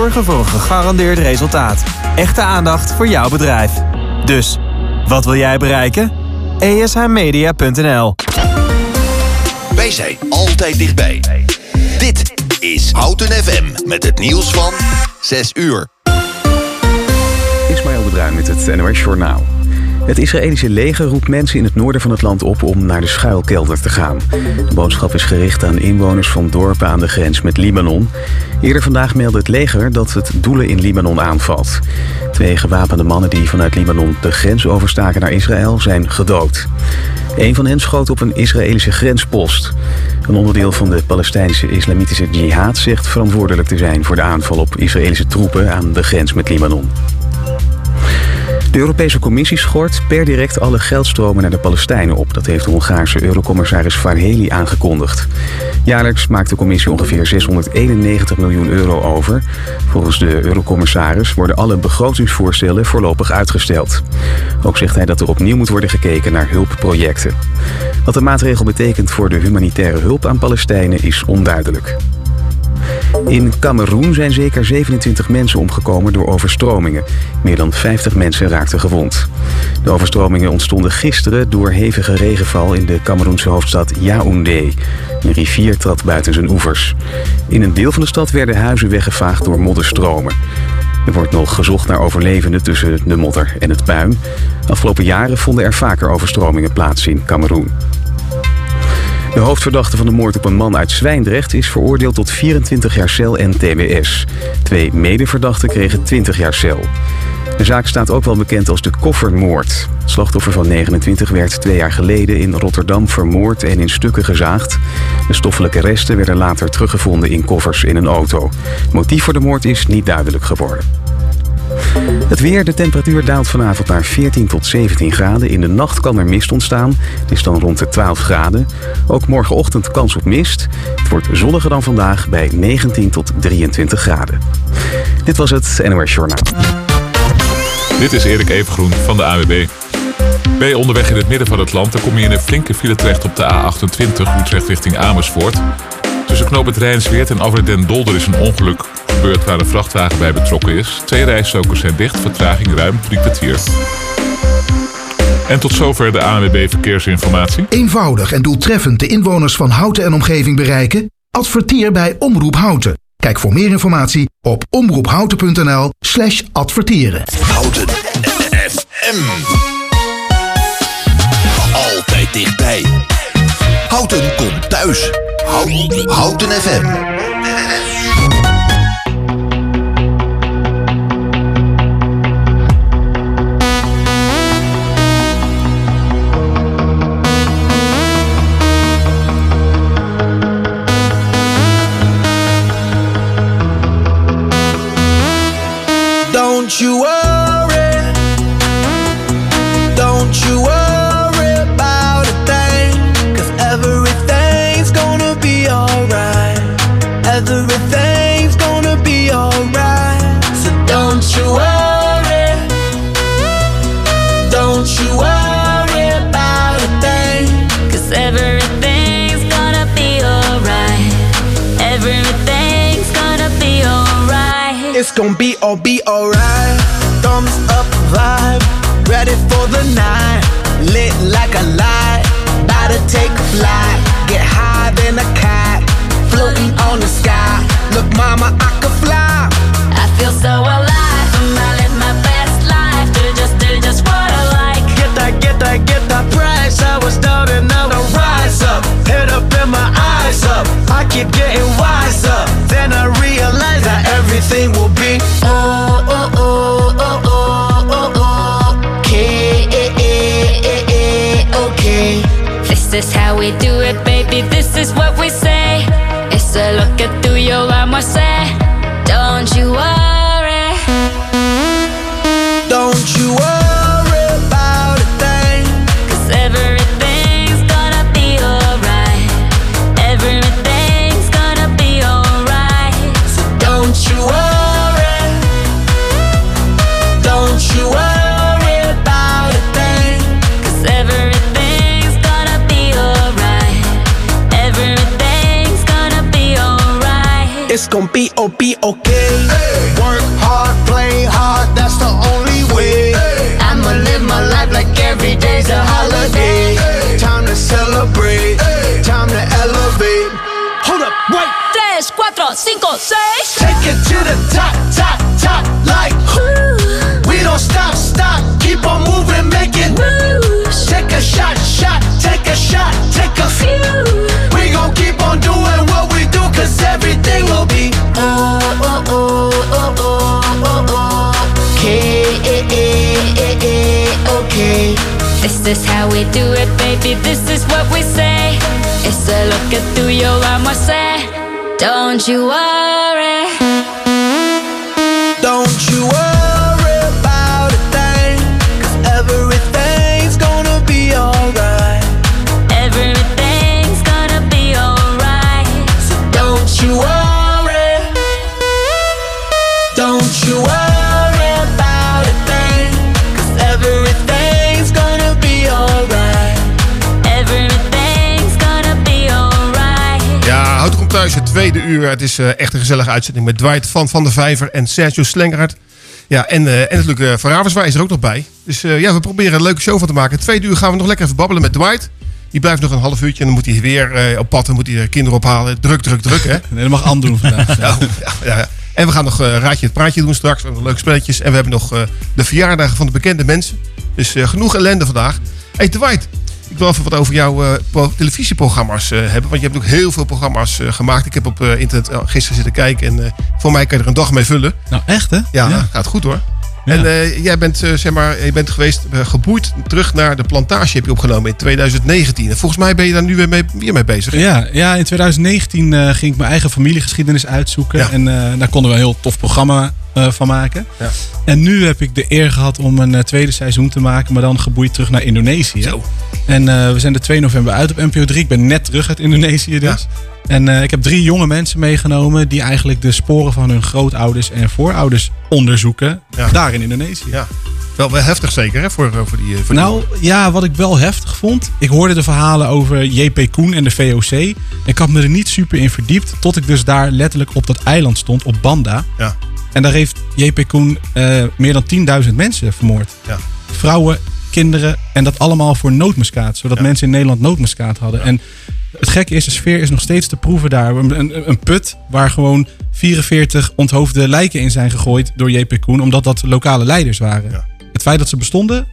Zorgen voor een gegarandeerd resultaat. Echte aandacht voor jouw bedrijf. Dus, wat wil jij bereiken? ESHmedia.nl Wij zijn altijd dichtbij. Dit is Houten FM met het nieuws van 6 uur. Ismaël de Bruin met het NOS Journaal. Het Israëlische leger roept mensen in het noorden van het land op om naar de schuilkelder te gaan. De boodschap is gericht aan inwoners van dorpen aan de grens met Libanon. Eerder vandaag meldde het leger dat het doelen in Libanon aanvalt. Twee gewapende mannen die vanuit Libanon de grens overstaken naar Israël zijn gedood. Een van hen schoot op een Israëlische grenspost. Een onderdeel van de Palestijnse islamitische jihad zegt verantwoordelijk te zijn voor de aanval op Israëlische troepen aan de grens met Libanon. De Europese Commissie schort per direct alle geldstromen naar de Palestijnen op. Dat heeft de Hongaarse eurocommissaris Varheli aangekondigd. Jaarlijks maakt de commissie ongeveer 691 miljoen euro over. Volgens de eurocommissaris worden alle begrotingsvoorstellen voorlopig uitgesteld. Ook zegt hij dat er opnieuw moet worden gekeken naar hulpprojecten. Wat de maatregel betekent voor de humanitaire hulp aan Palestijnen is onduidelijk. In Cameroen zijn zeker 27 mensen omgekomen door overstromingen. Meer dan 50 mensen raakten gewond. De overstromingen ontstonden gisteren door hevige regenval in de Cameroense hoofdstad Yaoundé. Een rivier trad buiten zijn oevers. In een deel van de stad werden huizen weggevaagd door modderstromen. Er wordt nog gezocht naar overlevenden tussen de modder en het puin. Afgelopen jaren vonden er vaker overstromingen plaats in Cameroen. De hoofdverdachte van de moord op een man uit Zwijndrecht is veroordeeld tot 24 jaar cel en tbs. Twee medeverdachten kregen 20 jaar cel. De zaak staat ook wel bekend als de koffermoord. Het slachtoffer van 29 werd twee jaar geleden in Rotterdam vermoord en in stukken gezaagd. De stoffelijke resten werden later teruggevonden in koffers in een auto. Motief voor de moord is niet duidelijk geworden. Het weer, de temperatuur daalt vanavond naar 14 tot 17 graden. In de nacht kan er mist ontstaan. Het is dan rond de 12 graden. Ook morgenochtend kans op mist. Het wordt zonniger dan vandaag bij 19 tot 23 graden. Dit was het NOS Journaal. Dit is Erik Evengroen van de AWB. Ben je onderweg in het midden van het land, dan kom je in een flinke file terecht op de A28 Utrecht richting Amersfoort. Tussen knoop het Rijnsweert en Afrit Den Dolder is een ongeluk gebeurd waar een vrachtwagen bij betrokken is. Twee rijstokers zijn dicht, vertraging ruim drie kwartier. En tot zover de ANWB Verkeersinformatie. Eenvoudig en doeltreffend de inwoners van Houten en omgeving bereiken? Adverteer bij Omroep Houten. Kijk voor meer informatie op omroephouten.nl slash adverteren. Houten FM. Altijd dichtbij. Houten komt thuis. Houten, FM. Don't you worry, It's gonna be all be alright. Thumbs up vibe, ready for the night. Lit like a light, about to take flight. Get high than a cat, floating on the sky. Look, mama, I could fly. I feel so alive. and I live my best life. Do just, do just what I like. Get that, get that, get that price. I was down and now I rise up. Head up and my eyes up. I keep getting wiser. Then I realize that everything will is how we do it, baby. This is what we say. It's a look at through your armor, say. con P This is how we do it, baby. This is what we say. It's a look at tuyo, vamos a. Don't you worry. Don't you worry thuis, het tweede uur. Het is eh, echt een gezellige uitzending met Dwight van Van der Vijver en Sergio Slengeraert. Ja, en, eh, en natuurlijk uh, Van Ravenswaai is er ook nog bij. Dus eh, ja, we proberen een leuke show van te maken. Het tweede uur gaan we nog lekker even babbelen met Dwight. Die blijft nog een half uurtje en dan moet hij weer eh, op pad. Dan moet hij de kinderen ophalen. Druk, druk, druk, hè? Nee, dat mag Anne doen vandaag. Ja, ja, ja. En we gaan nog eh, Raadje het Praatje doen straks. We hebben nog leuke spelletjes. En we hebben nog eh, de verjaardagen van de bekende mensen. Dus eh, genoeg ellende vandaag. Hey Dwight, ik wil even wat over jouw eh, pro- televisieprogramma's eh, hebben. Want je hebt ook heel veel programma's eh, gemaakt. Ik heb op internet gisteren zitten kijken. En voor mij kan je er een dag mee vullen. Nou, echt hè? Ja, gaat goed hoor. Ja. En jij bent, zeg maar, je bent geweest, geboeid terug naar de plantage heb je opgenomen in 2019. En volgens mij ben je daar nu weer mee, weer mee bezig. Ja, ja, in 2019 eh, ging ik mijn eigen familiegeschiedenis uitzoeken. Ja. En daar konden we een heel tof programma van maken. Ja. En nu heb ik de eer gehad om een eh, tweede seizoen te maken, maar dan geboeid terug naar Indonesië. Zo. En eh, we zijn de 2 november uit op NPO 3. Ik ben net terug uit Indonesië dus. En eh, ik heb drie jonge mensen meegenomen die eigenlijk de sporen van hun grootouders en voorouders onderzoeken. Ja. Daar in Indonesië. Ja. Wel, wel heftig zeker, hè? Voor, eh, voor die. eh, Voor die- Nou ja, wat ik wel heftig vond. Ik hoorde de verhalen over JP Koen en de VOC. Ik had me er niet super in verdiept. Tot ik dus daar letterlijk op dat eiland stond, op Banda. Ja. En daar heeft JP Koen eh, meer dan 10.000 mensen vermoord. Ja. Vrouwen, kinderen. En dat allemaal voor nootmuskaat. Zodat Ja. mensen in Nederland nootmuskaat hadden. En het gekke is, de sfeer is nog steeds te proeven daar. Een, een, een put waar gewoon 44 onthoofde lijken in zijn gegooid door JP Koen. Omdat dat lokale leiders waren. Ja. Het feit dat ze bestonden,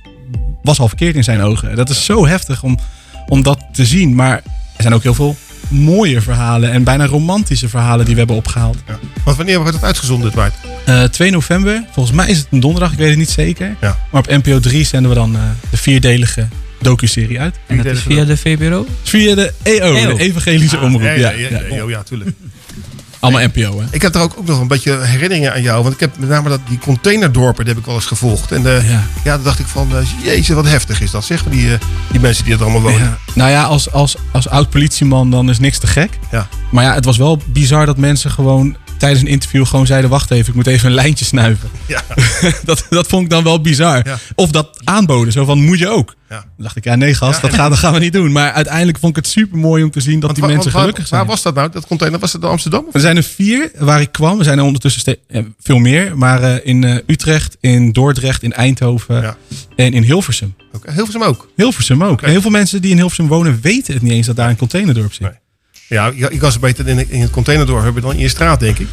was al verkeerd in zijn ogen. Dat is zo heftig om, om dat te zien. Maar er zijn ook heel veel mooie verhalen en bijna romantische verhalen die we hebben opgehaald. Ja. Want wanneer wordt het uitgezonden, Dwight? Eh 2 november, volgens mij is het een donderdag, ik weet het niet zeker. Ja. Maar op NPO 3 zenden we dan eh, de vierdelige docu-serie uit. En dat is via de VPRO? Via de EO, EO. de Evangelische Omroep. Ja, Ja, ja, ja, ja. ja, ja, tuurlijk. Allemaal NPO, hè? Ik heb er ook, ook nog een beetje herinneringen aan jou. Want ik heb met name dat, die containerdorpen, die heb ik wel eens gevolgd. En eh, ja. Ja. dan dacht ik van, eh, jezus, wat heftig is dat, zeg. Die, eh, die mensen die er allemaal wonen. Ja. Nou ja, als, als, als oud politieman dan is niks te gek. Ja. Maar ja, het was wel bizar dat mensen gewoon tijdens een interview gewoon zeiden... wacht even, ik moet even een lijntje snuiven. Ja. dat, dat vond ik dan wel bizar. Ja. Of dat aanboden, zo van, moet je ook? Ja. Dan dacht ik, ja nee gast, dat, gaan, dat gaan we niet doen. Maar uiteindelijk vond ik het super mooi om te zien dat Want die wa- mensen gelukkig zijn. Waar was dat nou, dat container? Was het in Amsterdam? Of? Er zijn er vier waar ik kwam. Er zijn er ondertussen eh, veel meer. Maar eh, in eh, Utrecht, in Dordrecht, in Eindhoven en in Hilversum. Oké, Hilversum ook. Hilversum ook. En heel veel mensen die in Hilversum wonen weten het niet eens dat daar een containerdorp zit. Nee. Ja, ik was er beter in, in het containerdorp hebben dan in je straat, denk ik.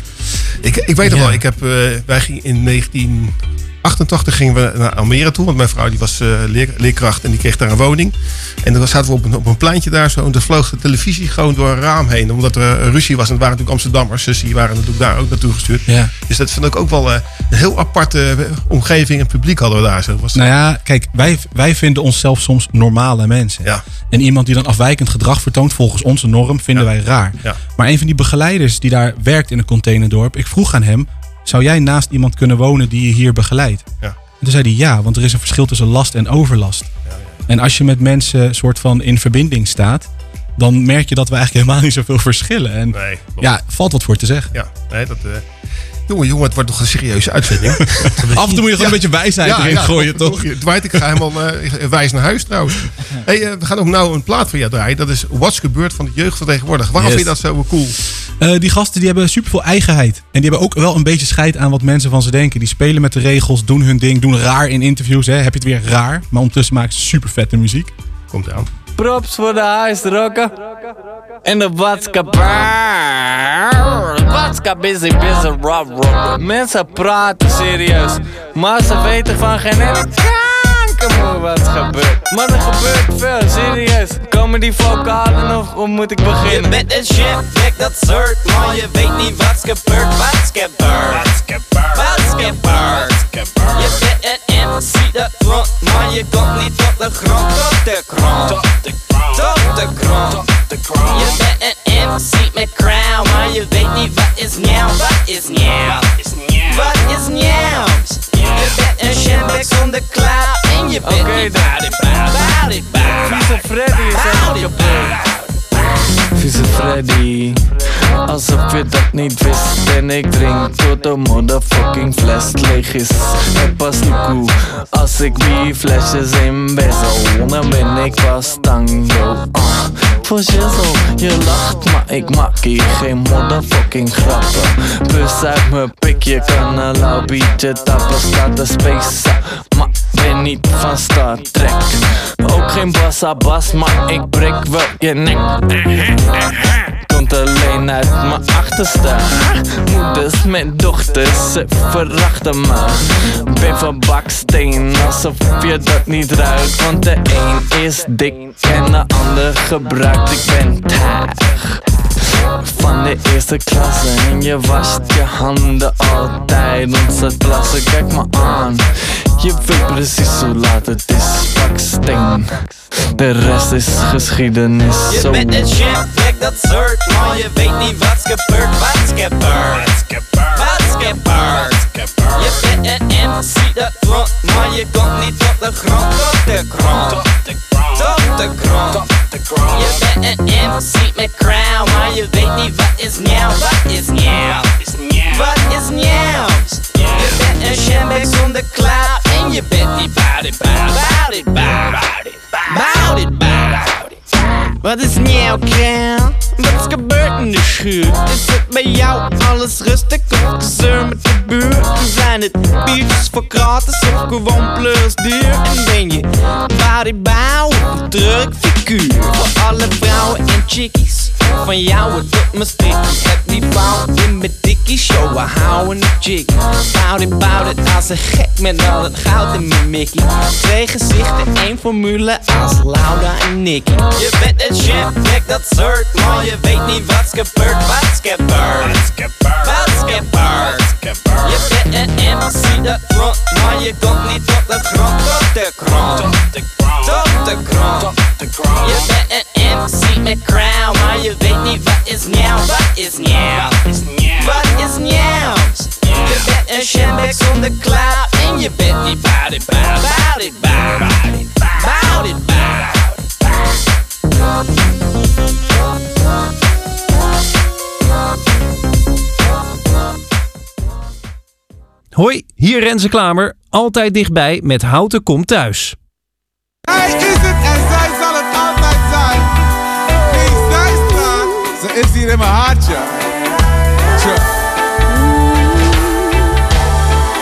Ik, ik weet nog Ja. wel, ik heb, eh, wij gingen in 1988 gingen we naar Almere toe. Want mijn vrouw die was eh, leer, leerkracht en die kreeg daar een woning. En dan zaten we op een, op een pleintje daar zo. En dan vloog de televisie gewoon door een raam heen. Omdat er eh, ruzie was. En het waren natuurlijk Amsterdammers. Dus die waren natuurlijk daar ook naartoe gestuurd. Ja. Dus dat vond ik ook wel eh, een heel aparte omgeving en publiek hadden we daar. Zo. Was, Nou ja, kijk, wij, wij vinden onszelf soms normale mensen. Ja. En iemand die dan afwijkend gedrag vertoont volgens onze norm, vinden Ja. wij raar. Ja. Maar een van die begeleiders die daar werkt in een containerdorp, ik vroeg aan hem, zou jij naast iemand kunnen wonen die je hier begeleidt? Ja. En toen zei hij ja, want er is een verschil tussen last en overlast. En als je met mensen soort van in verbinding staat, dan merk je dat we eigenlijk helemaal niet zoveel verschillen. En Nee, ja, valt wat voor te zeggen. ja nee, dat... eh, jongen, jongen, het wordt toch een serieuze uitzending. Af en toe moet je gewoon een beetje wijsheid erin gooien, toch? Dwight, ik ga helemaal eh, wijs naar huis trouwens. Hey, eh, we gaan ook nou een plaat van jou draaien. Dat is What's Gebeurd van de jeugd van tegenwoordig. Waarom Yes. vind je dat zo cool? Eh, die gasten die hebben superveel eigenheid. En die hebben ook wel een beetje scheid aan wat mensen van ze denken. Die spelen met de regels, doen hun ding, doen raar in interviews. Hè. Heb je het weer raar. Maar ondertussen maken ze super vette muziek. Komt aan. Props voor de huisrokken. En de watskapper. Watskap busy busy rob rob. Mensen praten serieus. Maar ze weten van geen wat gebeurt. Maar er gebeurt veel, serieus. Komen die vocalen of hoe moet ik Je beginnen? bent een kijk dat soort, maar je weet niet wat's gebeurd. Wat's gebeurd? Wat's gebeurd? Je bent een MC dat front, maar je komt niet tot de grond. Tot de grond. Tot de grond. Tot de grond. Je bent een MC met crown, maar je weet niet wat is nieuw. Wat is nieuw? Wat is nieuw? Je bent een shambek zonder klauw en je bent Oké niet bouwd it. Vieze Freddy alsof je dat niet wist. En ik drink tot de motherfucking fles leeg is. En pas de koe, als ik die flesjes in bezel, dan ben ik pas tango. Uh. Voor shizzle, je lacht, maar ik maak hier geen motherfucking grappen. Plus uit mijn pikje kan een lauw biertje tappen, staat de space Maar ben niet van Star Trek. Ook geen bassa bas, maar ik breek wel je nek. Komt alleen uit mijn achterste. Moeders met dochters, ze verachten me. Ben van baksteen, alsof je dat niet ruikt. Want de een is dik en de ander gebruikt. Ik ben taag van de eerste klasse En je wast je handen altijd Onze plassen, kijk me aan Je weet precies hoe laat het is Baksteen De rest is geschiedenis Je Zo bent een chef, kijk dat soort, maar je weet niet wat's gebeurd. Wat's gebeurd? Wat's gebeurd? Je bent een MC dat front, maar je komt niet tot de grond. Tot de grond. Tot de grond. Je bent een MC met crown, maar je weet niet wat is nieuw. Wat is nieuw? Wat is nieuw? Je bent een shambek zonder klauw en je bent niet bout it, bout it, bout it, bout it, bout it. Wat is nieuw, Kel? Wat is gebeurd in de schuur? Is het bij jou alles rustig of gezeur met de buurt? Zijn het biertjes voor gratis of gewoon plus duur? En ben je of een druk figuur? Voor alle vrouwen en chickies Van jou het op mijn sticky Heb die bouw in mijn dikkie Show, we houden een jiggy Bout it, bout it, als een gek met al het goud in mijn mickey Twee gezichten, één formule als Laura en Nicky. Je bent een chef, kijk dat soort Maar je weet niet wat's gebeurd, wat's gebeurd Wat's gebeurd Je bent een MC dat front Maar je komt niet tot de grond, tot de grond. Tot de grond. Je bent een is nieuw Wat is nieuw Je bent een shambek zonder klauw En je bent niet bout it, bout bout it, bout it Bout it, bout Hoi, hier Renze Klamer. Altijd dichtbij met Houten komt thuis. Hij is het en zij zal het is hier in mijn hartje. Tja.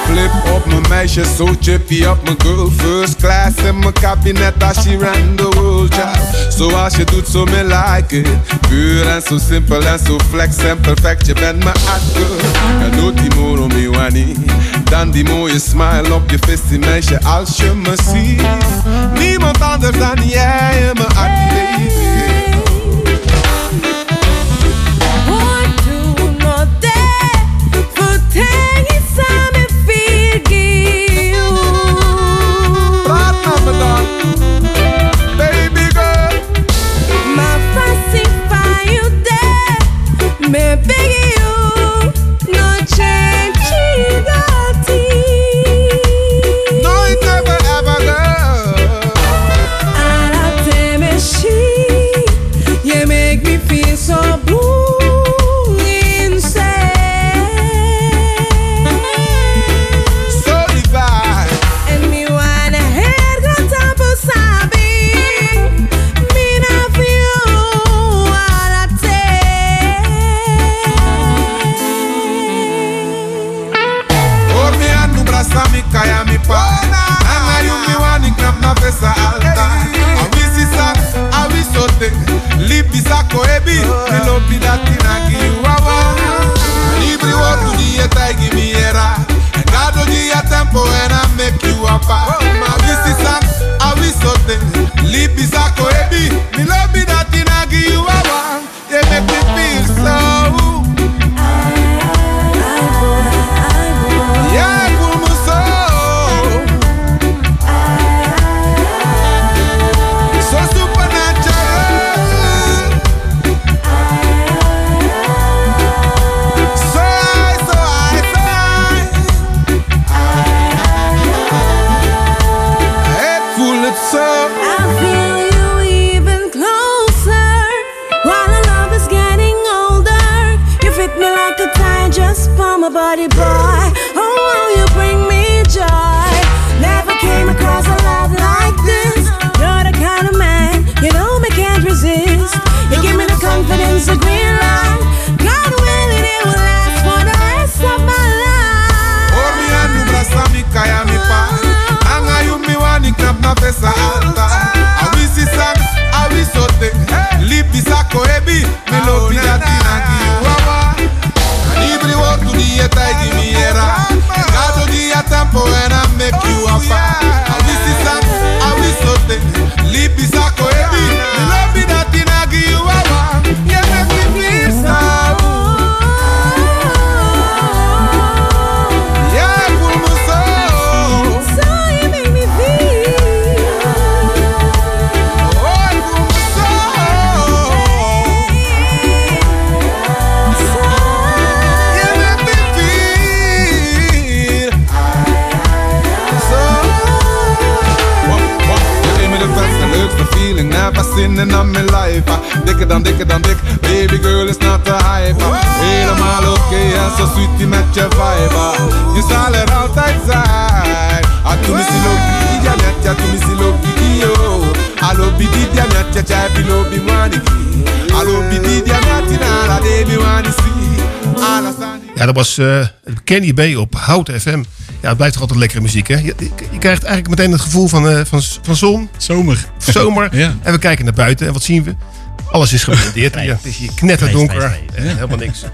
Flip op mijn meisje, zo chippy op mijn girl. First class in mijn kabinet als she ran the world, ja. Zoals je doet, zo me like it. Puur en zo simpel en zo flex en perfect. Je bent mijn hot girl. En doet die moro wani. Dan die mooie smile op je vissie meisje als je me ziet. Niemand anders dan jij in mijn hart, Nooit, never, kaya mi pa Anga yu mi wani knap na pesa alta. Awi si sak, awi sote. Lipi sako ebi, mi lopi dati na ki wawa Libri wotu di eta igi mi era Engado di a tempo ena make you wapa. Awi si sak, awi sote. Lipi sako ebi, mi lopi ja. Ja, dat was eh Kenny B op Hout FM. Ja, het blijft toch altijd lekkere muziek, hè? Je, je krijgt eigenlijk meteen het gevoel van, eh, van, van zon. Zomer. Zomer. Ja. En we kijken naar buiten en wat zien we? Alles is geblendeerd. hier. Het is hier knetterdonker. en helemaal niks.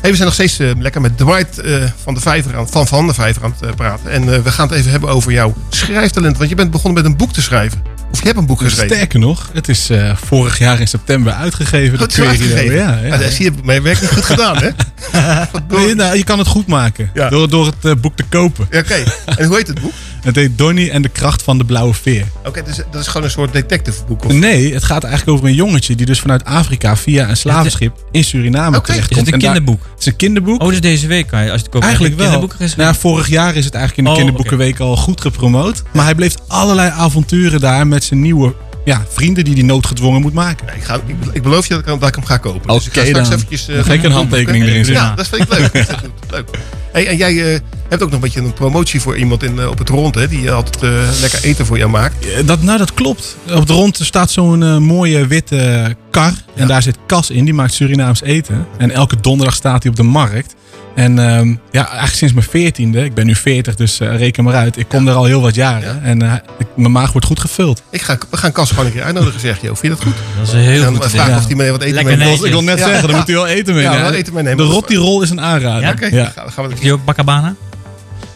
Hey, we zijn nog steeds eh, lekker met Dwight eh, van de Vijver aan, van Van de Vijver aan het eh, praten. En eh, we gaan het even hebben over jouw schrijftalent. Want je bent begonnen met een boek te schrijven. Of je hebt een boek geschreven. Sterker nog, het is eh, vorig jaar in september uitgegeven. Goed Querido. uitgegeven. Ja, ja, dat zie je mijn werk niet goed gedaan, hè? Nee, nou, je kan het goed maken Ja. door, door het eh, boek te kopen. Ja, Oké, en hoe heet het boek? Het heet Donnie en de kracht van de blauwe veer. Oké, dus dat is gewoon een soort detective boek. Of... Nee, het gaat eigenlijk over een jongetje die dus vanuit Afrika via een slavenschip in Suriname Oké. terechtkomt. Is het een daar- kinderboek? Het is een kinderboek. Oh, dus deze week kan je, als je het koopt, Eigenlijk wel. Nou, ja, vorig jaar is het eigenlijk in de Oh, kinderboekenweek al goed gepromoot. Maar hij bleef allerlei avonturen daar met zijn nieuwe ja, vrienden die hij noodgedwongen moet maken. Ik, ga, ik, ik beloof je dat ik, dat ik hem ga kopen. dus ik ga straks eventjes... ik een handtekening erin zetten. Ja, dat vind ik leuk. Leuk. Hey, en jij eh, hebt ook nog een beetje een promotie voor iemand in, eh, op het rond, hè? Die altijd lekker eten voor jou maakt. Dat, nou, dat klopt. Op de rond staat zo'n mooie witte kar. En daar zit Cas in, die maakt Surinaams eten. En elke donderdag staat hij op de markt. En ehm, ja, eigenlijk sinds mijn veertiende. Ik ben nu 40, dus eh, reken maar uit. Ik kom er al heel wat jaren. En eh, ik- mijn maag wordt goed gevuld. Ik ga, we gaan Cas gewoon een keer uitnodigen, zeg je. Vind je dat goed? Dat is een heel En dan goed idee. of hij mee wat eten Lekker netjes. Ik wil net Ja. zeggen, dan moet hij wel eten Ja, meenemen. wel eten meenemen. De rotirol is een aanrader. Ja? Oké, Ja. dan gaan, gaan we Heeft hij ook bakkabana?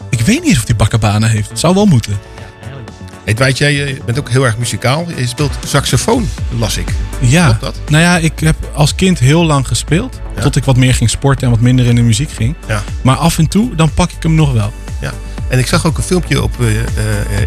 Ik weet niet of die bakkabana heeft. Het zou wel moeten. Hey, Dwight, jij eh, bent ook heel erg muzikaal. Je speelt saxofoon, las ik. Ja. Klopt dat? Nou ja, ik heb als kind heel lang gespeeld. Ja. Tot ik wat meer ging sporten en wat minder in de muziek ging. Ja. Maar af en toe, dan pak ik hem nog wel. Ja. En ik zag ook een filmpje op eh, eh,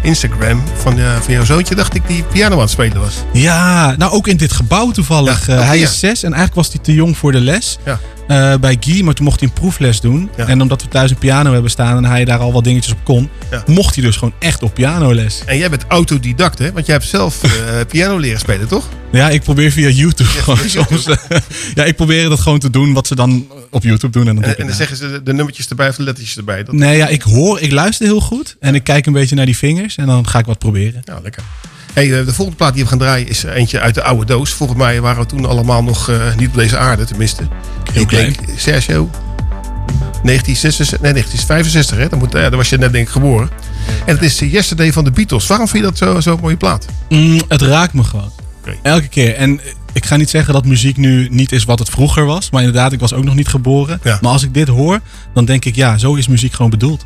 Instagram van, eh, van jouw zoontje. Dacht ik die piano aan het spelen was. Ja, nou ook in dit gebouw toevallig. Ja, hij ja. is zes en eigenlijk was hij te jong voor de les. Ja. Eh, bij Guy, maar toen mocht hij een proefles doen. Ja. En omdat we thuis een piano hebben staan en hij daar al wat dingetjes op kon, Ja. mocht hij dus gewoon echt op pianoles. En jij bent autodidact, hè? Want jij hebt zelf eh, piano leren spelen, toch? Ja, ik probeer via YouTube gewoon soms. eh, ja, ik probeer dat gewoon te doen wat ze dan op YouTube doen. En dan En, dan zeggen ze de, de nummertjes erbij of de lettertjes erbij. Dat, Nee, ja, ik hoor, ik luister heel goed en ik kijk een beetje naar die vingers en dan ga ik wat proberen. Nou, lekker. Hey, eh, de volgende plaat die we gaan draaien is eentje uit de oude doos. Volgens mij waren we toen allemaal nog eh, niet op deze aarde, tenminste. Heel ik klein. denk, Sergio, 1966, nee, 1965, hè? Dan, moet, ja, dan was je net denk ik geboren. En het is eh, Yesterday van de Beatles. Waarom vind je dat zo'n zo mooie plaat? Mm, het raakt me gewoon. Elke keer. En eh, ik ga niet zeggen dat muziek nu niet is wat het vroeger was. Maar inderdaad, ik was ook nog niet geboren. Maar als ik dit hoor, dan denk ik, ja, zo is muziek gewoon bedoeld.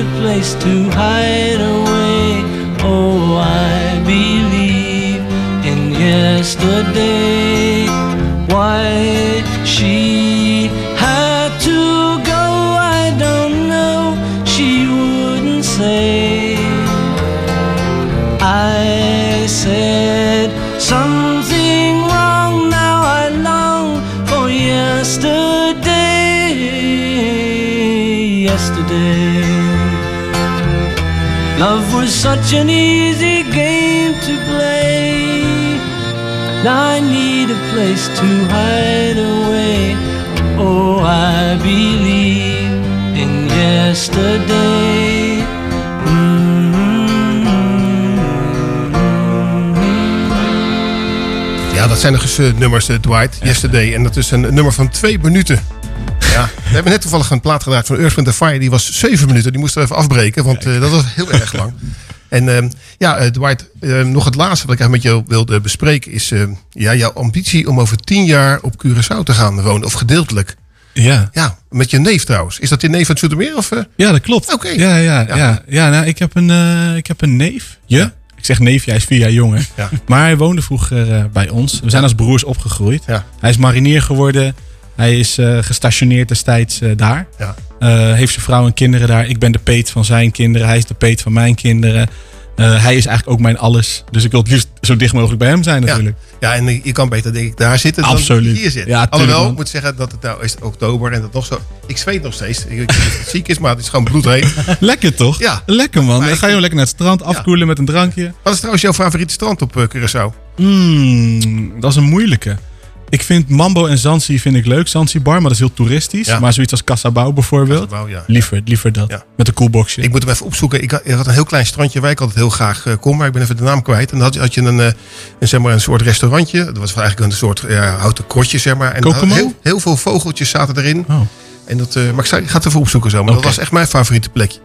a place to hide away. Oh, I believe in yesterday. Why she was such an easy game to play. Now I need a place to hide away. Oh, I believe in yesterday. Ja, dat zijn nog eens eh, nummers, eh, Dwight. Yesterday. En dat is een nummer van twee minuten. Ja, we hebben net toevallig een plaat gedraaid van Earth, Wind Fire. Die was zeven minuten. Die moesten we even afbreken, want eh, dat was heel erg lang. En ehm, ja, eh, Dwight, eh, nog het laatste wat ik eigenlijk met jou wilde bespreken... is eh, ja, jouw ambitie om over tien jaar op Curaçao te gaan wonen. Of gedeeltelijk. Ja. Ja, met je neef trouwens. Is dat je neef van het Zoetermeer? Of, eh? Ja, dat klopt. Oké. Ja, ja, ja. ja. nou, ik, heb een, eh, ik heb een neef. Je? Ik zeg neef, hij is vier jaar jonger. Ja. Maar hij woonde vroeger bij ons. We zijn als broers opgegroeid. Ja. Hij is marinier geworden. Hij is gestationeerd destijds daar. Ja. Eh, heeft zijn vrouw en kinderen daar. Ik ben de peet van zijn kinderen. Hij is de peet van mijn kinderen. Eh, hij is eigenlijk ook mijn alles. Dus ik wil het liefst zo dicht mogelijk bij hem zijn natuurlijk. Ja, en je kan beter denk ik daar zitten dan Absoluut. hier zitten. Ja, Alhoewel, ik moet zeggen dat het nou is oktober en dat nog zo... Ik zweet nog steeds. Ik weet niet of het ziek is, maar het is gewoon bloedheet. Lekker toch? Ja. Lekker man. Maar Dan ga je lekker naar het strand afkoelen met een drankje. Wat is trouwens jouw favoriete strand op eh, Curaçao? Mm, dat is een moeilijke. Ik vind Mambo en Zanzi vind ik leuk. Zanzibar, maar dat is heel toeristisch. Ja. Maar zoiets als Casabao bijvoorbeeld. Ja. Liever, liever dat. Ja. Met een coolboxje. Ik moet hem even opzoeken. Ik had, ik had een heel klein strandje waar ik altijd heel graag eh, kom, maar ik ben even de naam kwijt. En dan had, je- had je een, eh, een, zeg maar een soort restaurantje. Dat was eigenlijk een soort ja, houten krotje, zeg maar. En heel, heel veel vogeltjes zaten erin. Oh. En dat, eh, maar ik, ga het even opzoeken zo. Maar dat was echt mijn favoriete plekje.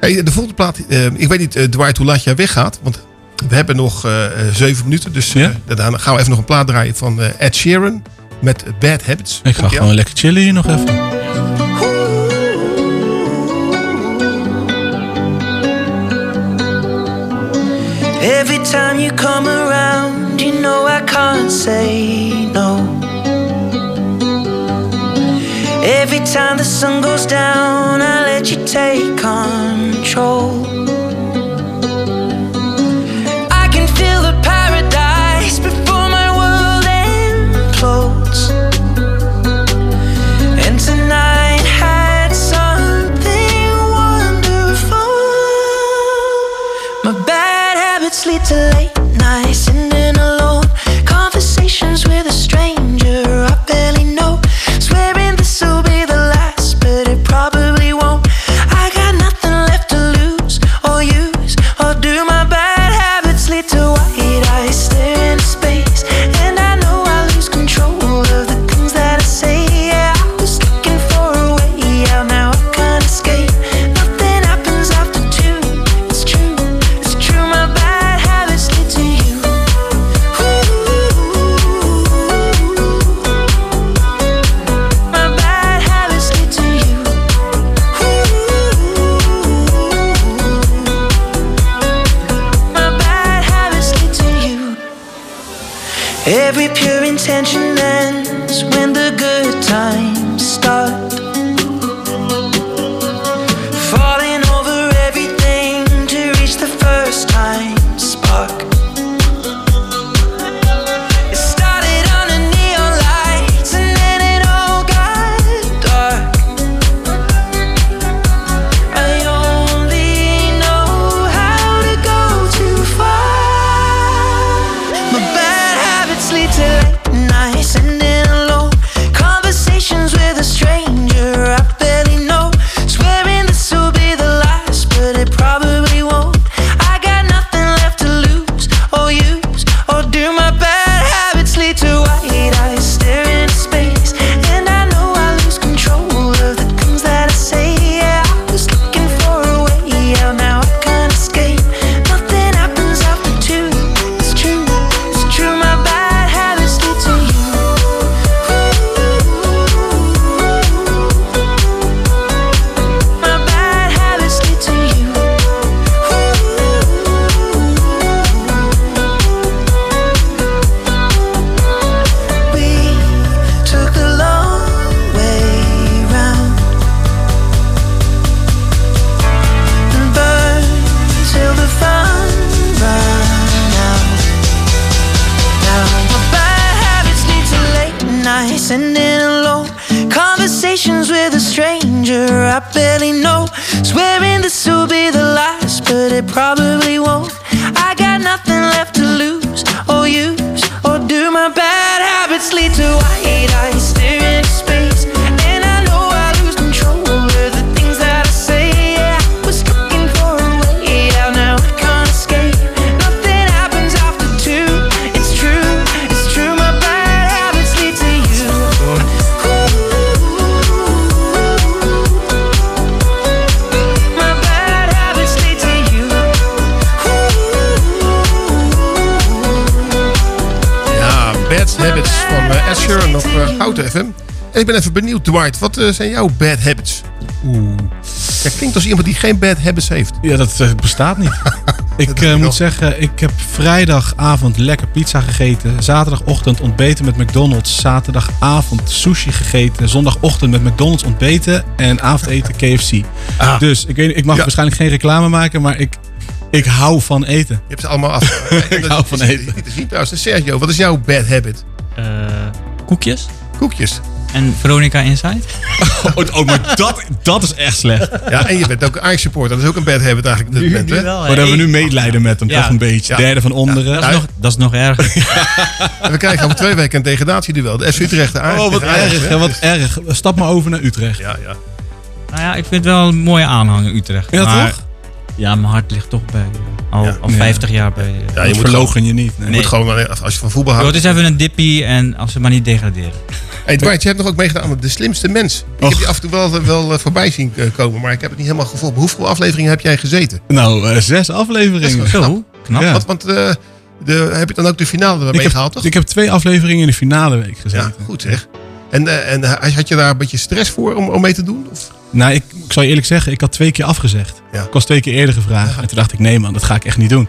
Hey, de volgende plaat. eh, ik weet niet, eh, Dwight, hoe laat jij weggaat. Want we hebben nog eh, eh, zeven minuten. Dus eh, daarna gaan we even nog een plaat draaien van eh, Ed Sheeran. Met Bad Habits. Ik ga gewoon lekker chillen hier nog even. Every time you come around, you know I can't say no. Every time the sun goes down, I let you take control. Ben even benieuwd, Dwight. Wat eh, zijn jouw bad habits? Oeh. Ja, klinkt als iemand die geen bad habits heeft. Ja, dat eh, bestaat niet. ik eh, moet zeggen, ik heb vrijdagavond lekker pizza gegeten. Zaterdagochtend ontbeten met McDonald's. Zaterdagavond sushi gegeten. Zondagochtend met McDonald's ontbeten. En avondeten KFC. Ah. Dus ik, weet, ik mag Ja. waarschijnlijk geen reclame maken, maar ik, ik hou van eten. Je hebt ze allemaal af. ik hou van eten. Niet te zien trouwens. En Sergio, wat is jouw bad habit? Eh, koekjes. Koekjes. En Veronica Inside. Oh, oh, maar dat, dat is echt slecht. Ja, en je bent ook Ajax supporter. Dat is ook een bad habit eigenlijk? Maar dan hebben we nu medelijden met hem, Ja. toch een beetje. Ja. Derde van onderen. Dat is, nog, dat is nog erger. En we krijgen over twee weken een degradatieduel. De FC Utrecht de Ajax. Oh, wat Ajax, erg, hè? wat erg. Stap maar over naar Utrecht. Ja, ja. nou ja, ik vind het wel een mooie aanhang in Utrecht. Ja, maar, toch? Ja, mijn hart ligt toch bij. eh, Al, Ja. al 50 jaar bij. eh, Ja, je moet verlogen je niet. nee. Je moet gewoon, eh, als je van voetbal houdt. het is even een dippie en als ze maar niet degraderen. Hey Dwight, je hebt nog ook meegedaan aan De Slimste Mens. Ik heb je af en toe wel, wel eh, voorbij zien eh, komen, maar ik heb het niet helemaal gevolgd. Hoeveel afleveringen heb jij gezeten? Nou, eh, zes afleveringen. Zo, knap. Ja. Want, want eh, de, heb je dan ook de finale Ik mee heb, gehaald, toch? ik heb twee afleveringen in de finale week gezeten. Ja, goed zeg. En, eh, en eh, had je daar een beetje stress voor om, om mee te doen? Of? Nou, ik, ik zal je eerlijk zeggen, ik had twee keer afgezegd. Ja. Ik was twee keer eerder gevraagd. En toen dacht ik, nee man, dat ga ik echt niet doen.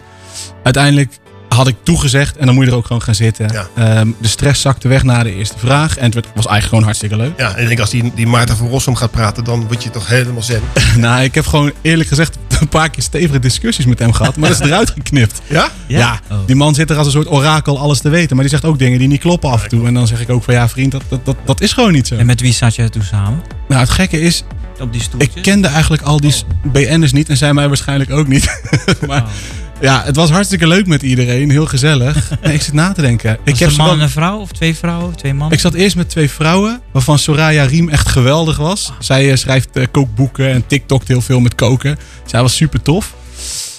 Uiteindelijk had ik toegezegd en dan moet je er ook gewoon gaan zitten. Ja. Ehm, de stress zakte weg na de eerste vraag. En het werd- was eigenlijk gewoon hartstikke leuk. Ja, en ik denk als die, die Maarten van Rossum gaat praten, dan word je toch helemaal zen. nou, ik heb gewoon eerlijk gezegd een paar keer stevige discussies met hem gehad. Maar dat is eruit geknipt. Ja? Ja, Oh. die man zit er als een soort orakel alles te weten. Maar die zegt ook dingen die niet kloppen af en toe. En dan zeg ik ook van ja vriend, dat, dat, dat, dat is gewoon niet zo. En met wie zat je toen samen? Nou, het gekke is, Op die ik kende eigenlijk al die BN'ers niet. En zij mij waarschijnlijk ook niet. maar Oh. Ja, het was hartstikke leuk met iedereen. Heel gezellig. Nee, ik zit na te denken. Ik, Was heb het ze een man en een vrouw? Of twee vrouwen? Twee mannen? ik zat eerst met twee vrouwen. Waarvan Soraya Riem echt geweldig was. Zij eh, schrijft eh, kookboeken en TikTokt heel veel met koken. Zij was super tof.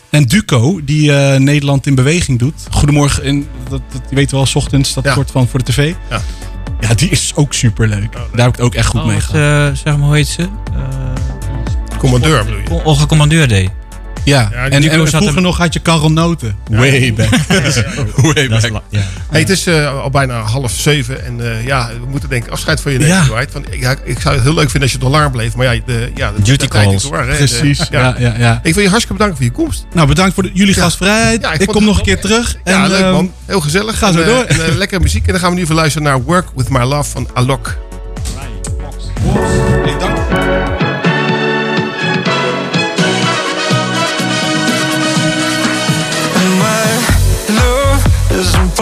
En Duco, die eh, Nederland in beweging doet. Goedemorgen, in, dat, dat, je weet wel, 's ochtends, dat Ja. kort van voor de tv. Ja. Ja, die is ook super leuk. Daar heb ik het ook echt goed Oh, mee gehad. eh, zeg maar, hoe heet ze? Eh, Commandeur bedoel je? Olga Commandeur deed. Ja, Ja, en, en vroeger hem- nog had je Karel Noten. Way back. Way back. la- ja. Hey, het is eh, al bijna half zeven en eh, ja, we moeten denk ik afscheid van je nemen, Ja. Dwight. Want, ja, ik zou het heel leuk vinden als je nog langer bleef, maar ja, de, ja, de, Duty calls. door, hè. Precies, De- ja, ja, ja. Ik wil je hartstikke bedanken voor je komst. Nou, bedankt voor de- jullie gastvrijheid. Ja, ik ik kom het nog een keer terug. Ja, en, leuk ehm, man. Heel gezellig. ga zo eh, door. En, lekkere muziek. En dan gaan we nu even luisteren naar Work With My Love van Alok. Hey,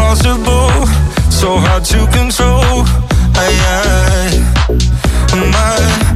impossible, so hard to control. I, I, my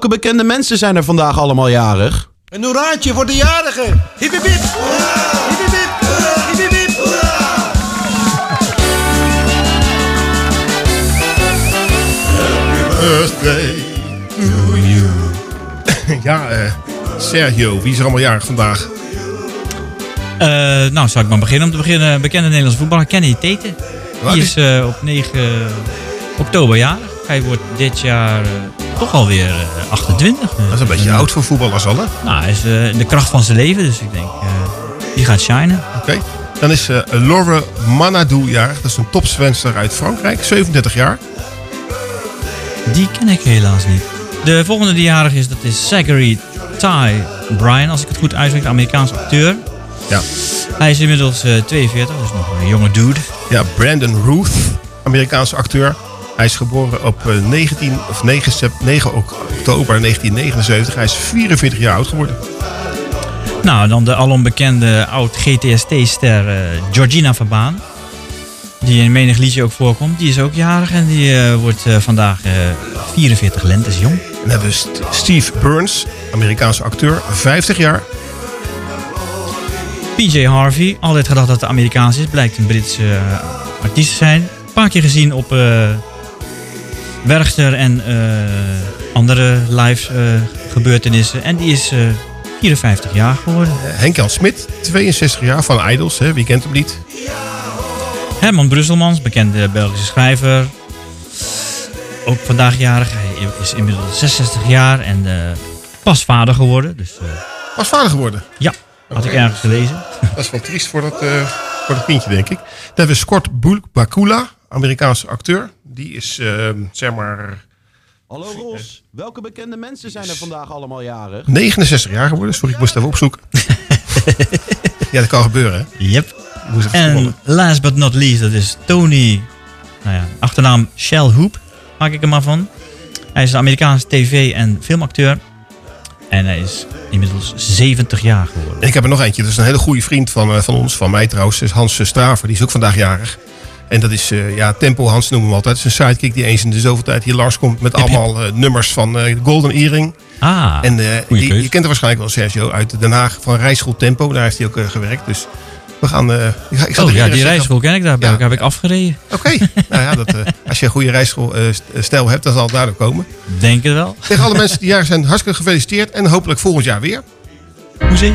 welke bekende mensen zijn er vandaag allemaal jarig? Een hoeraatje voor de jarigen. Hip hip hip. Birthday to you. ja, eh, Sergio, wie is er allemaal jarig vandaag? Eh, nou, zal ik maar beginnen om te beginnen. Bekende Nederlandse voetballer Kenny Tete. Die is- is eh, op 9 oktober jarig. Hij wordt dit jaar eh, toch alweer eh 28. Dat is een beetje oud voor voetballers al, hè? Nou, hij is eh, in de kracht van zijn leven. Dus ik denk, eh, die gaat shinen. Oké. Dan is eh Laure Manadou jarig. Dat is een topswenster uit Frankrijk, 37 jaar. Die ken ik helaas niet. De volgende die jarig is, dat is Zachary Ty Bryan. Als ik het goed uitspreek, de Amerikaanse acteur. Ja. Hij is inmiddels eh 42, dus nog een jonge dude. Ja, Brandon Ruth, Amerikaanse acteur. Hij is geboren op eh, 19, of 9, sep- 9 oktober 1979. Hij is 44 jaar oud geworden. Nou, dan de alombekende oud-GTST-ster eh, Georgina Verbaan. Die in menig liedje ook voorkomt. Die is ook jarig en die eh, wordt eh, vandaag eh 44 lentes jong. Dan hebben we St- Steve Burns, Amerikaanse acteur, 50 jaar. PJ Harvey, altijd gedacht dat het Amerikaans is. Blijkt een Britse eh, artiest te zijn. Een paar keer gezien op eh Werchter en eh, andere live eh, gebeurtenissen. En die is eh 54 jaar geworden. Henk-Jan Smit, 62 jaar, van Idols. Hè? Wie kent hem niet? Herman Brusselmans, bekende Belgische schrijver. Ook vandaag jarig. Hij is inmiddels 66 jaar en eh, pas vader geworden. Dus, eh, Was vader geworden? ja, had ik ergens gelezen. Dat is wel triest voor dat, eh, voor dat kindje, denk ik. Dan hebben we Scott Bakula, Amerikaanse acteur. Die is, eh, zeg maar, Hallo Ros, welke bekende mensen zijn er vandaag allemaal jarig? 69 jaar geworden. Sorry, ik moest even opzoeken. Ja, dat kan gebeuren. hè? Yep. En last but not least, dat is Tony, nou ja, achternaam Shell Hoop, maak ik er maar van. Hij is een Amerikaanse tv- en filmacteur. En hij is inmiddels 70 jaar geworden. En ik heb er nog eentje. Dat is een hele goede vriend van, eh, van ons, van mij trouwens. Is Hans Straver. Die is ook vandaag jarig. En dat is, eh, ja, Tempo Hans noemen we altijd. Het is een sidekick die eens in de zoveel tijd hier langskomt met allemaal eh, nummers van eh, Golden Earring. Ah, en die- je kent hem waarschijnlijk wel, Sergio, uit Den Haag van Rijschool Tempo. Daar heeft hij ook gewerkt. Dus we gaan... eh, ik zal Oh ja, die rijschool ken ik, daar Ja. heb ik afgereden. Oké, nou ja, dat, als je een goede rijschoolstijl hebt, dan zal het daardoor komen. Denk het wel. Tegen alle mensen die jarig zijn, hartstikke gefeliciteerd. En hopelijk volgend jaar weer. Hoezee.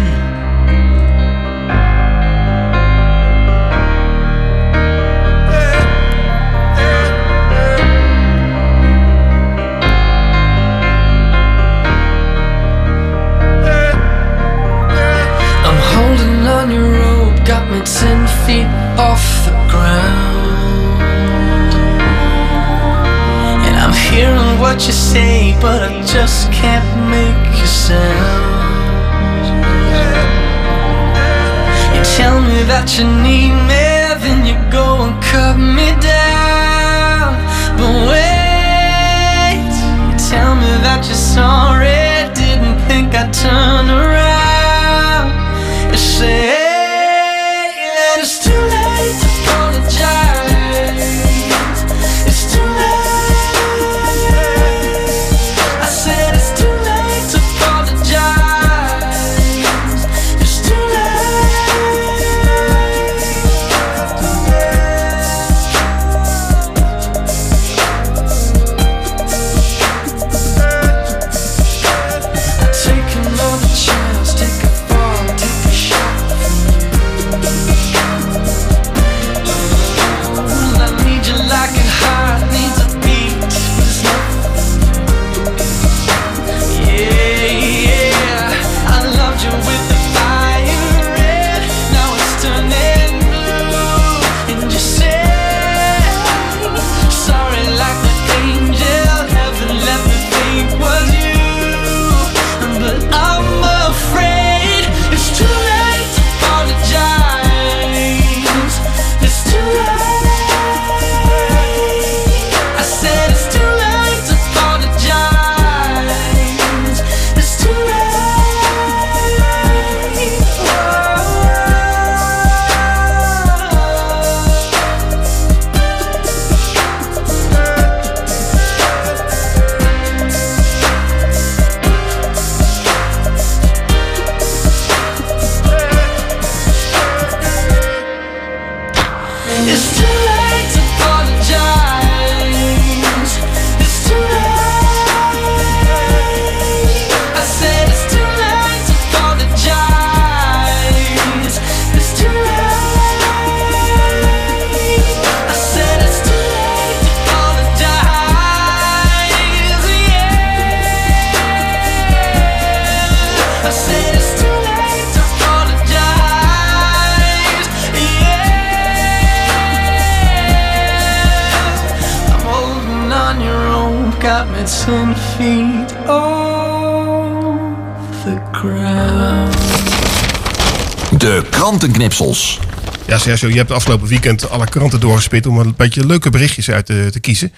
Krantenknipsels. Ja, Sergio, je hebt afgelopen weekend alle kranten doorgespit om een beetje leuke berichtjes uit te, te kiezen.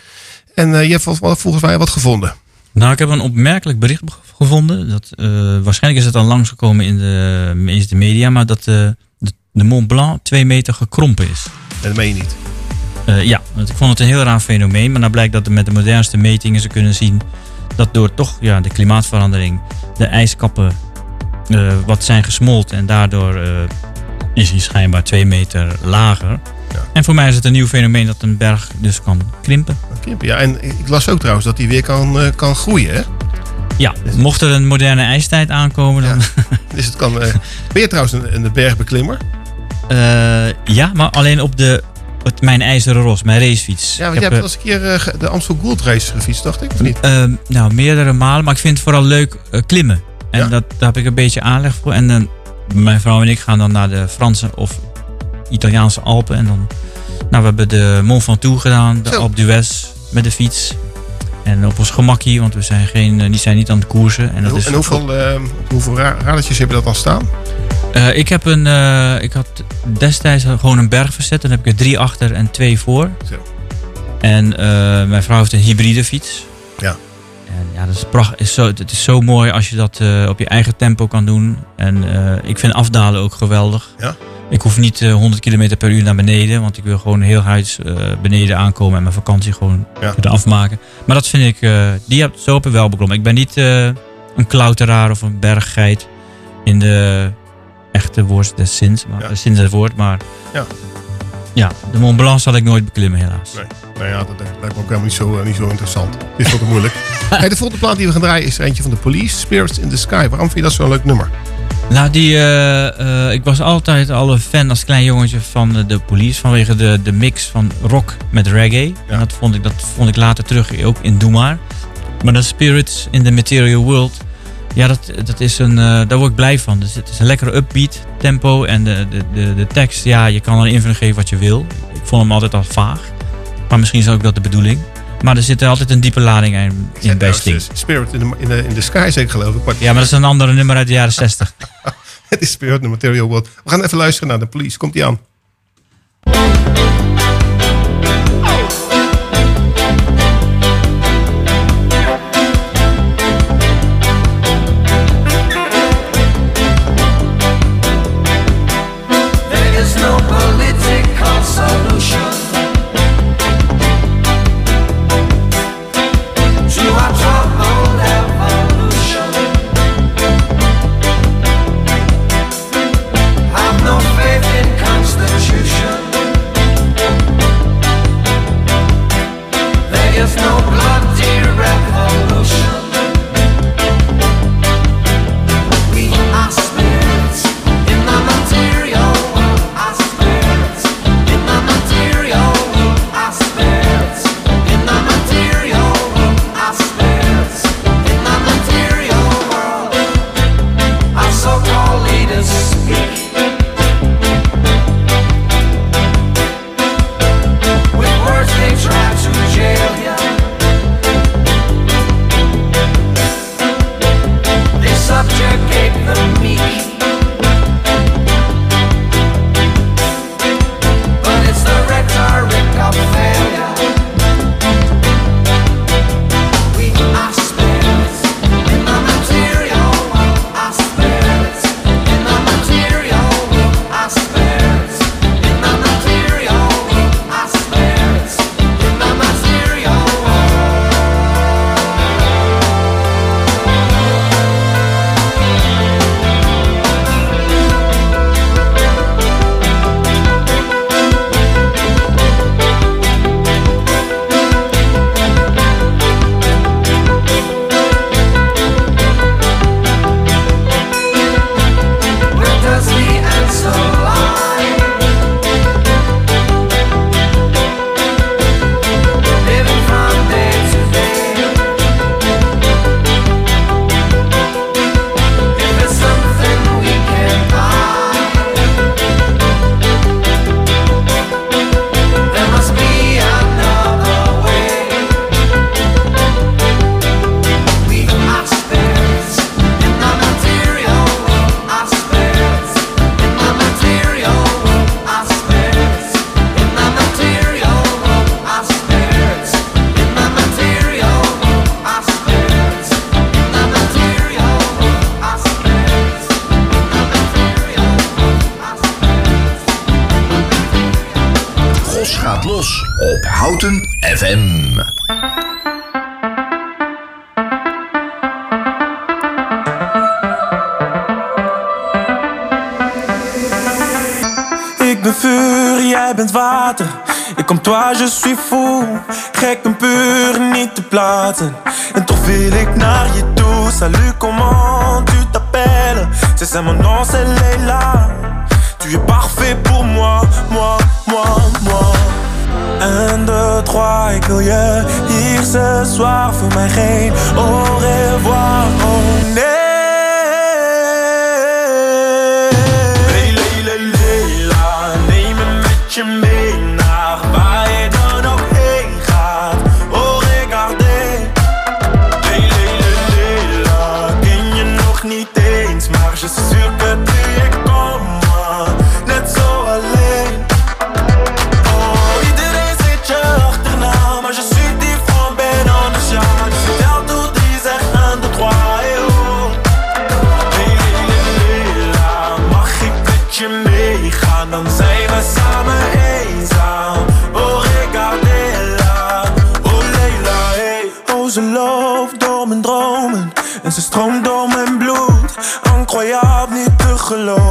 En eh, je hebt vol- volgens mij wat gevonden. Nou, ik heb een opmerkelijk bericht be- gevonden. Dat, eh, waarschijnlijk is het al langsgekomen in de meeste media, maar dat eh, de, de Mont Blanc twee meter gekrompen is. Dat meen je niet. Eh, ja, want ik vond het een heel raar fenomeen. Maar dan blijkt dat met de modernste metingen ze kunnen zien dat door toch ja, de klimaatverandering de ijskappen eh, wat zijn gesmolten. En daardoor eh, is hij schijnbaar twee meter lager. En voor mij is het een nieuw fenomeen dat een berg dus kan krimpen. Krimpen, Ja, en ik las ook trouwens dat die weer kan, eh, kan groeien. Hè? Ja, mocht er een moderne ijstijd aankomen, dan. Dus het kan. eh, ben je trouwens een, een bergbeklimmer? Eh, ja, maar alleen op de, het, mijn ijzeren ros, mijn racefiets. Ja, want Ik jij heb, hebt eens een keer de Amstel Gold Race gefietst, dacht ik, of niet? nou, meerdere malen, maar ik vind het vooral leuk klimmen. En Ja. dat, daar heb ik een beetje aanleg voor. En dan, mijn vrouw en ik gaan dan naar de Franse of Italiaanse Alpen. En dan, nou, we hebben de Mont Ventoux gedaan, de Zo. Alpe d'Huez met de fiets. En op ons gemakkie, want we zijn, geen, eh, die zijn niet aan het koersen. En En, dat hoe- is en hoeveel, op hoeveel ra- radertjes heb je dat dan staan? Eh, ik heb een, ik had destijds gewoon een berg verzet. Dan heb ik er drie achter en twee voor. Zo. En mijn vrouw heeft een hybride fiets. Ja. Dat is is zo, het is zo mooi als je dat eh, op je eigen tempo kan doen. En eh, ik vind afdalen ook geweldig. Ja. Ik hoef niet eh, 100 km per uur naar beneden, want ik wil gewoon heel huids eh, beneden aankomen en mijn vakantie gewoon Ja. kunnen afmaken. Maar dat vind ik, eh, die heb, zo heb ik wel beklommen. Ik ben niet eh, een klauteraar of een berggeit in de echte woord des zins, maar, zin des woord. Maar Ja. ja, de Mont Blanc zal ik nooit beklimmen helaas. Nee. Nou ja, dat lijkt me ook helemaal niet zo, eh, niet zo interessant. Het is wat te moeilijk. hey, de volgende plaat die we gaan draaien is er eentje van de Police, Spirits in the Sky. Waarom vind je dat zo'n leuk nummer? Nou, die, eh, eh, ik was altijd al een fan als klein jongetje van de police vanwege de, de mix van rock met reggae. En dat vond, ik, dat vond ik later terug ook in Doe Maar. Maar de Spirits in the Material World, ja, dat, dat is een, daar word ik blij van. Dus het is een lekkere upbeat tempo en de, de, de, de tekst, ja, je kan er invulling geven wat je wil. Ik vond hem altijd al vaag. Maar misschien is ook dat de bedoeling. Maar er zit er altijd een diepe lading in, in bij Sting. Spirit in the, in, the, in the Sky zeker geloof ik. Ja, maar dat is een andere nummer uit de jaren 60. het is Spirit in the Material World. We gaan even luisteren naar de Police. Komt die aan? Kom toi, je suis fou. Gek en puur, niet te plaatsen. En toch wil ik naar je. Salut, comment tu t'appelles? C'est ça mon nom, c'est Leila. Tu es parfait pour moi, moi, moi, moi. Un, deux, trois, ik wil je hier ce soir. Voor mij geen au stroomt door mijn bloed. Incroyable niet te geloven.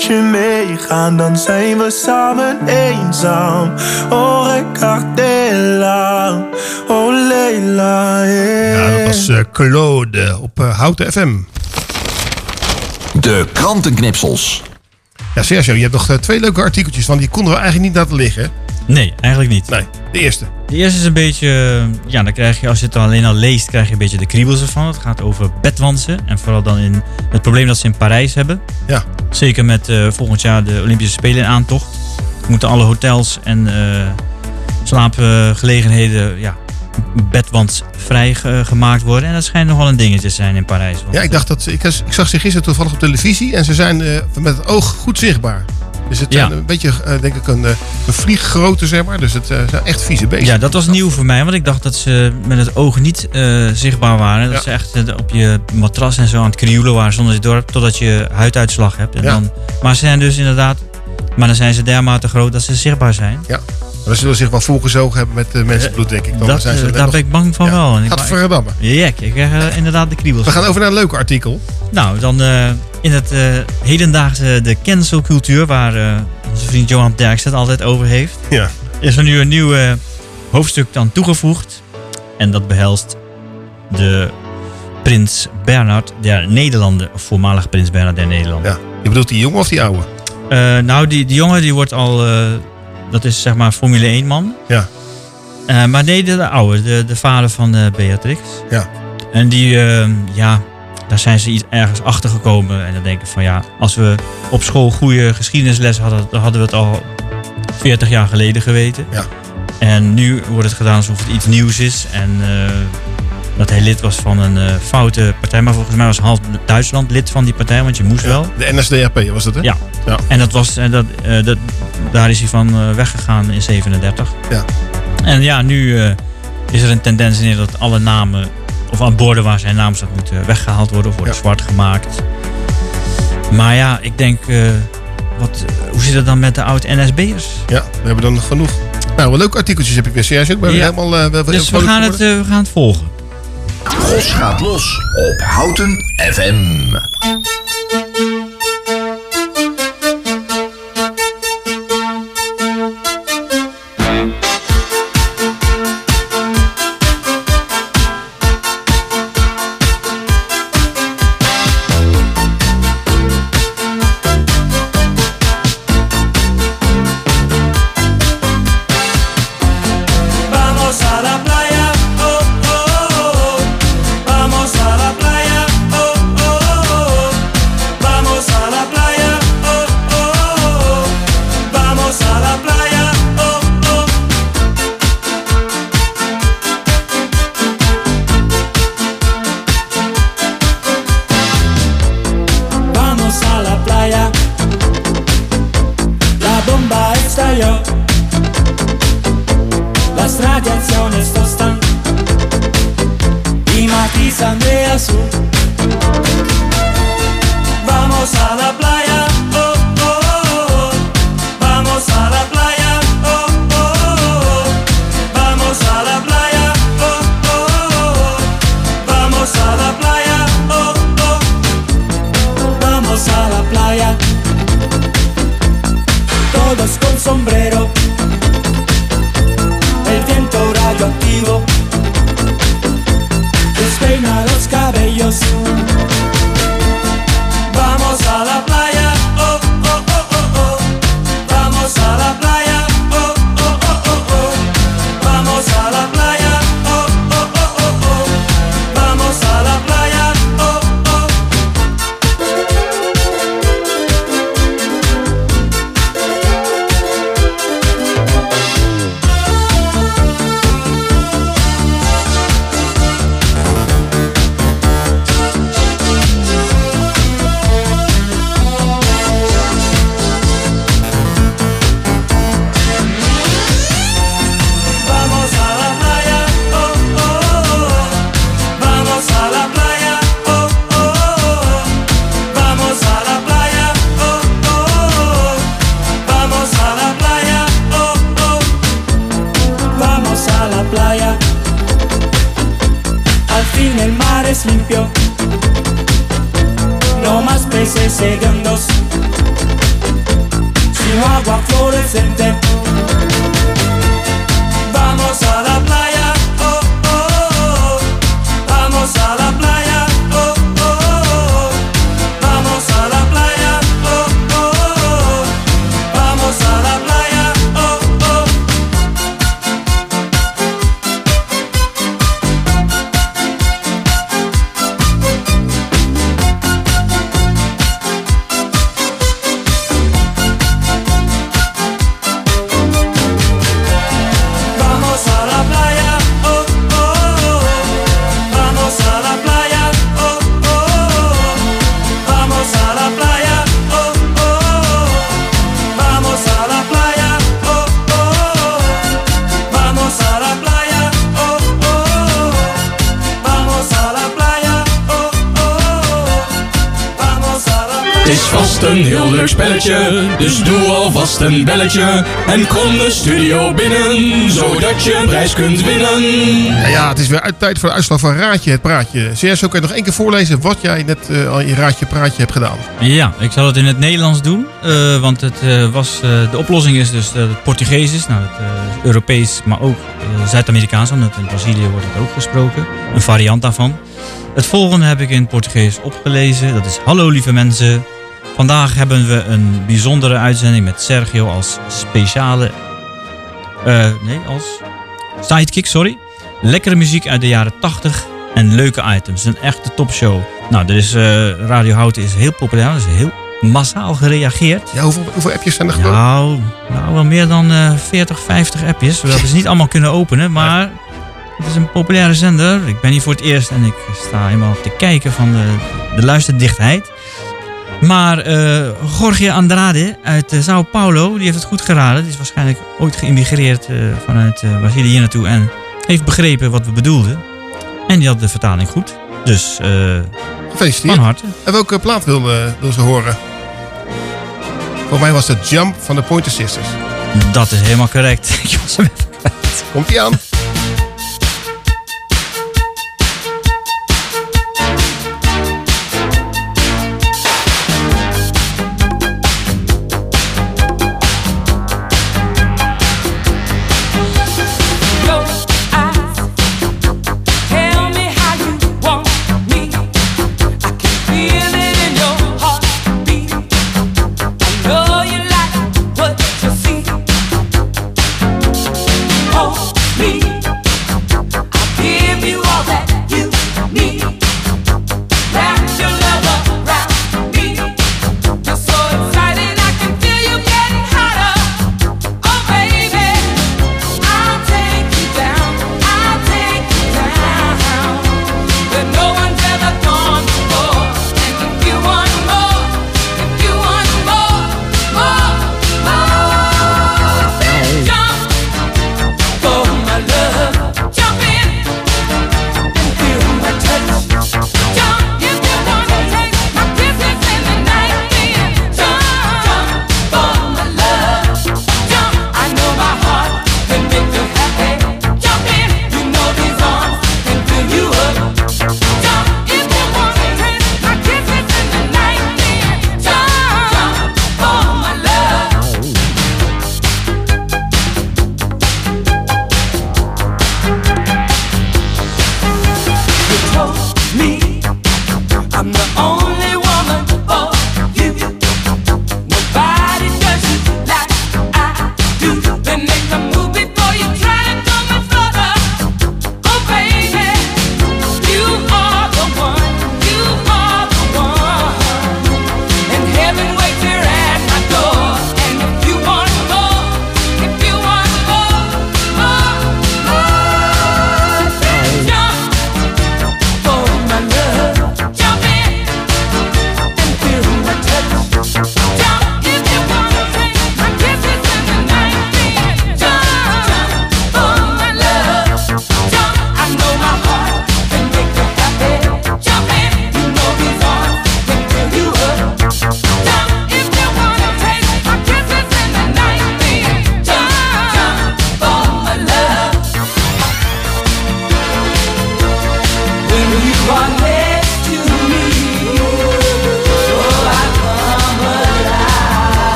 Met je meegaan? Dan zijn we samen eenzaam. Oh, regardez-la. Oh, Leila, Ja, dat was eh, Claude op eh, Houten FM. De krantenknipsels. Ja, Sergio, je hebt nog eh, twee leuke artikeltjes van. Die konden we eigenlijk niet laten liggen. Nee, eigenlijk niet. Nee, de eerste. De eerste is een beetje, ja, dan krijg je, als je het alleen al leest, krijg je een beetje de kriebels ervan. Het gaat over bedwansen. En vooral dan in het probleem dat ze in Parijs hebben. Ja. Zeker met eh, volgend jaar de Olympische Spelen in aantocht. Moeten alle hotels en eh, slaapgelegenheden, ja, gemaakt worden. En dat schijnt nogal een dingetje te zijn in Parijs. Ja, ik dacht dat ik, ik zag ze gisteren toevallig op televisie en ze zijn eh, met het oog goed zichtbaar. Dus het Ja. zijn een beetje, eh, denk ik, een, eh, een vlieggrootte, zeg maar. Dus het eh, zijn echt vieze beesten. Ja, dat was nieuw voor mij, want ik dacht dat ze met het oog niet eh, zichtbaar waren. Dat Ja. ze echt eh, op je matras en zo aan het krioelen waren zonder je dorp, totdat je huiduitslag hebt. En Ja. dan, maar ze zijn dus inderdaad, maar dan zijn ze dermate groot dat ze zichtbaar zijn. Ja. Maar ze zullen zich wel volgezogen hebben met eh, mensenbloed, denk ik. Dan Dat, zijn ze eh, net daar nog- ben ik bang van Ja. wel. En ik- Gadverdamme. Jek, ik krijg eh, inderdaad de kriebels. We gaan over naar een leuk artikel. Nou, dan eh, in het eh, hedendaagse de cancelcultuur, waar eh, onze vriend Johan Derks het altijd over heeft, Ja. is er nu een nieuw eh, hoofdstuk aan toegevoegd. En dat behelst de prins Bernhard der Nederlanden, of voormalig prins Bernhard der Nederlanden. Ja. Je bedoelt die jongen of die oude? Eh, nou, die, die jongen die wordt al, eh, dat is zeg maar Formule 1 man. Ja. Eh, maar nee, de, de oude, de, de vader van eh, Beatrix. Ja. En die, eh, ja, daar zijn ze iets ergens achter gekomen. En dan denk ik van ja, als we op school goede geschiedenisles hadden, dan hadden we het al 40 jaar geleden geweten. Ja. En nu wordt het gedaan alsof het iets nieuws is. En eh, dat hij lid was van een eh, foute partij. Maar volgens mij was half Duitsland lid van die partij, want je moest wel. De NSDAP was dat, hè? Ja. Ja. En dat was, en dat, eh, dat, daar is hij van eh, weggegaan in 37. Ja. En ja, nu eh, is er een tendens in dat alle namen, of aan borden waar zijn naam staat, moeten weggehaald worden of worden zwart gemaakt. Maar ja, ik denk, eh, wat, hoe zit het dan met de oud-NSB'ers? Ja, we hebben dan nog genoeg. Nou, wel leuke artikeltjes heb ik weer. Serieus, ben weer Ja. helemaal... eh, wel Dus we gaan, het, eh, we gaan het volgen. Gos gaat los op Houten FM. Doe alvast een belletje. En kom de studio binnen, zodat je een prijs kunt winnen. Ja, ja, het is weer uit- tijd voor de uitslag van Raadje het Praatje. CS, ook kan je nog één keer voorlezen wat jij net eh, al in Raadje Praatje hebt gedaan. Ja, ik zal het in het Nederlands doen. eh, want het, eh, was, eh, de oplossing is dus dat het Portugees is. Nou, het eh, Europees, maar ook Zuid-Amerikaans. Want in Brazilië wordt het ook gesproken. Een variant daarvan. Het volgende heb ik in het Portugees opgelezen. Dat is Hallo lieve mensen. Vandaag hebben we een bijzondere uitzending met Sergio als speciale... eh, nee, als sidekick, sorry. Lekkere muziek uit de jaren 80 en leuke items. Een echte topshow. Nou, er is, eh, Radio Houten is heel populair. Er is heel massaal gereageerd. Ja, hoeveel, hoeveel appjes zijn er gekomen? Nou, nou, wel meer dan eh 40, 50 appjes. We hebben ze niet allemaal kunnen openen, maar het is een populaire zender. Ik ben hier voor het eerst en ik sta helemaal te kijken van de, de luisterdichtheid. Maar eh Jorge Andrade uit eh, Sao Paulo, die heeft het goed geraden. Die is waarschijnlijk ooit geïmmigreerd eh, vanuit Brazilië hier naartoe en heeft begrepen wat we bedoelden. En die had de vertaling goed. Dus Gefeliciteerd. van harte. En welke plaat wil, wil ze horen? Voor mij was het Jump van de Pointer Sisters. Dat is helemaal correct. Ik was hem even kwijt. Komt ie aan.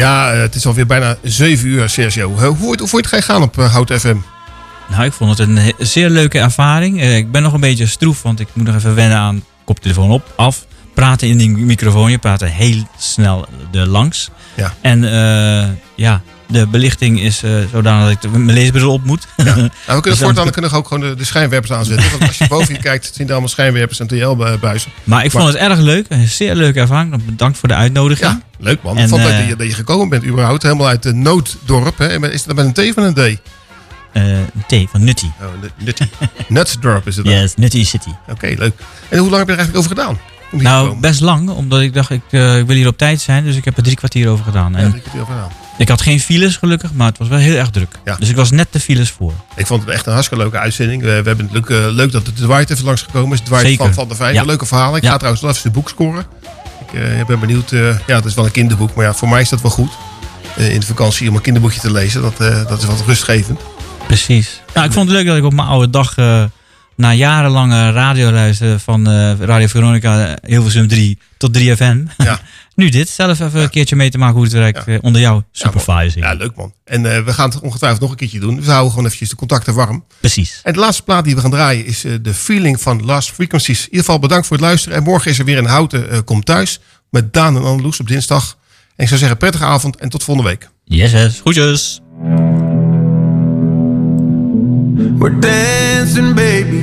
Ja, eh, het is alweer bijna 7 uur, Sergio. Eh, Hoe je het, hoe vond je het gaan op eh, Hout FM? Nou, ik vond het een zeer leuke ervaring. Ik ben nog een beetje stroef, want ik moet nog even wennen aan koptelefoon op, af. Praten in die microfoon. Je praat er heel snel er langs. Ja. En ja, de belichting is eh, zodanig dat ik de- mijn leesbril op moet. Nou, we kunnen Dus voortaan kunnen we ook gewoon de, de schijnwerpers aanzetten. Want als je boven je kijkt, zien er allemaal schijnwerpers en TL-buizen. Maar ik vond het erg leuk. Een zeer leuke ervaring. Bedankt voor de uitnodiging. Ja, leuk man. En, ik vond eh, dat je, dat je gekomen bent überhaupt. Helemaal uit de nooddorp. Hè? En Is dat met een T met een D? Eh, T van Nutty. Oh, nu- Nutty. Nutsdorp is het dan? Yes, Nutty City. Oké, leuk. En hoe lang heb je er eigenlijk over gedaan? Nou, best lang, omdat ik dacht, ik, ik wil hier op tijd zijn. Dus ik heb er drie kwartier over gedaan. Ja, En drie kwartier over gedaan. Ik had geen files gelukkig, maar het was wel heel erg druk. Ja. Dus ik was net de files voor. Ik vond het echt een hartstikke leuke uitzending. We, we hebben het leuk, eh, leuk dat de Dwight even langsgekomen is. Dwight Zeker. van Van der Vijf. Ja. Leuke verhalen. Ik Ja. ga trouwens wel even zijn boek scoren. Ik eh, ben benieuwd. eh, ja, het is wel een kinderboek. Maar ja, voor mij is dat wel goed. In de vakantie om een kinderboekje te lezen. Dat, dat is wat rustgevend. Precies. Nou, ik vond het leuk dat ik op mijn oude dag, na jarenlange radioluisteren van Radio Veronica eh, Hilversum 3 tot 3FM, Ja. nu dit, zelf even een keertje mee te maken hoe het werkt eh, onder jouw supervising. Ja, leuk man. En eh, we gaan het ongetwijfeld nog een keertje doen. We houden gewoon eventjes de contacten warm. Precies. En de laatste plaat die we gaan draaien is eh, The Feeling van Last Frequencies. In ieder geval bedankt voor het luisteren. En morgen is er weer een Houten eh, Komt Thuis. Met Daan en Anneloes op dinsdag. En ik zou zeggen prettige avond en tot volgende week. Yes, yes. Groetjes. We're dancing, baby,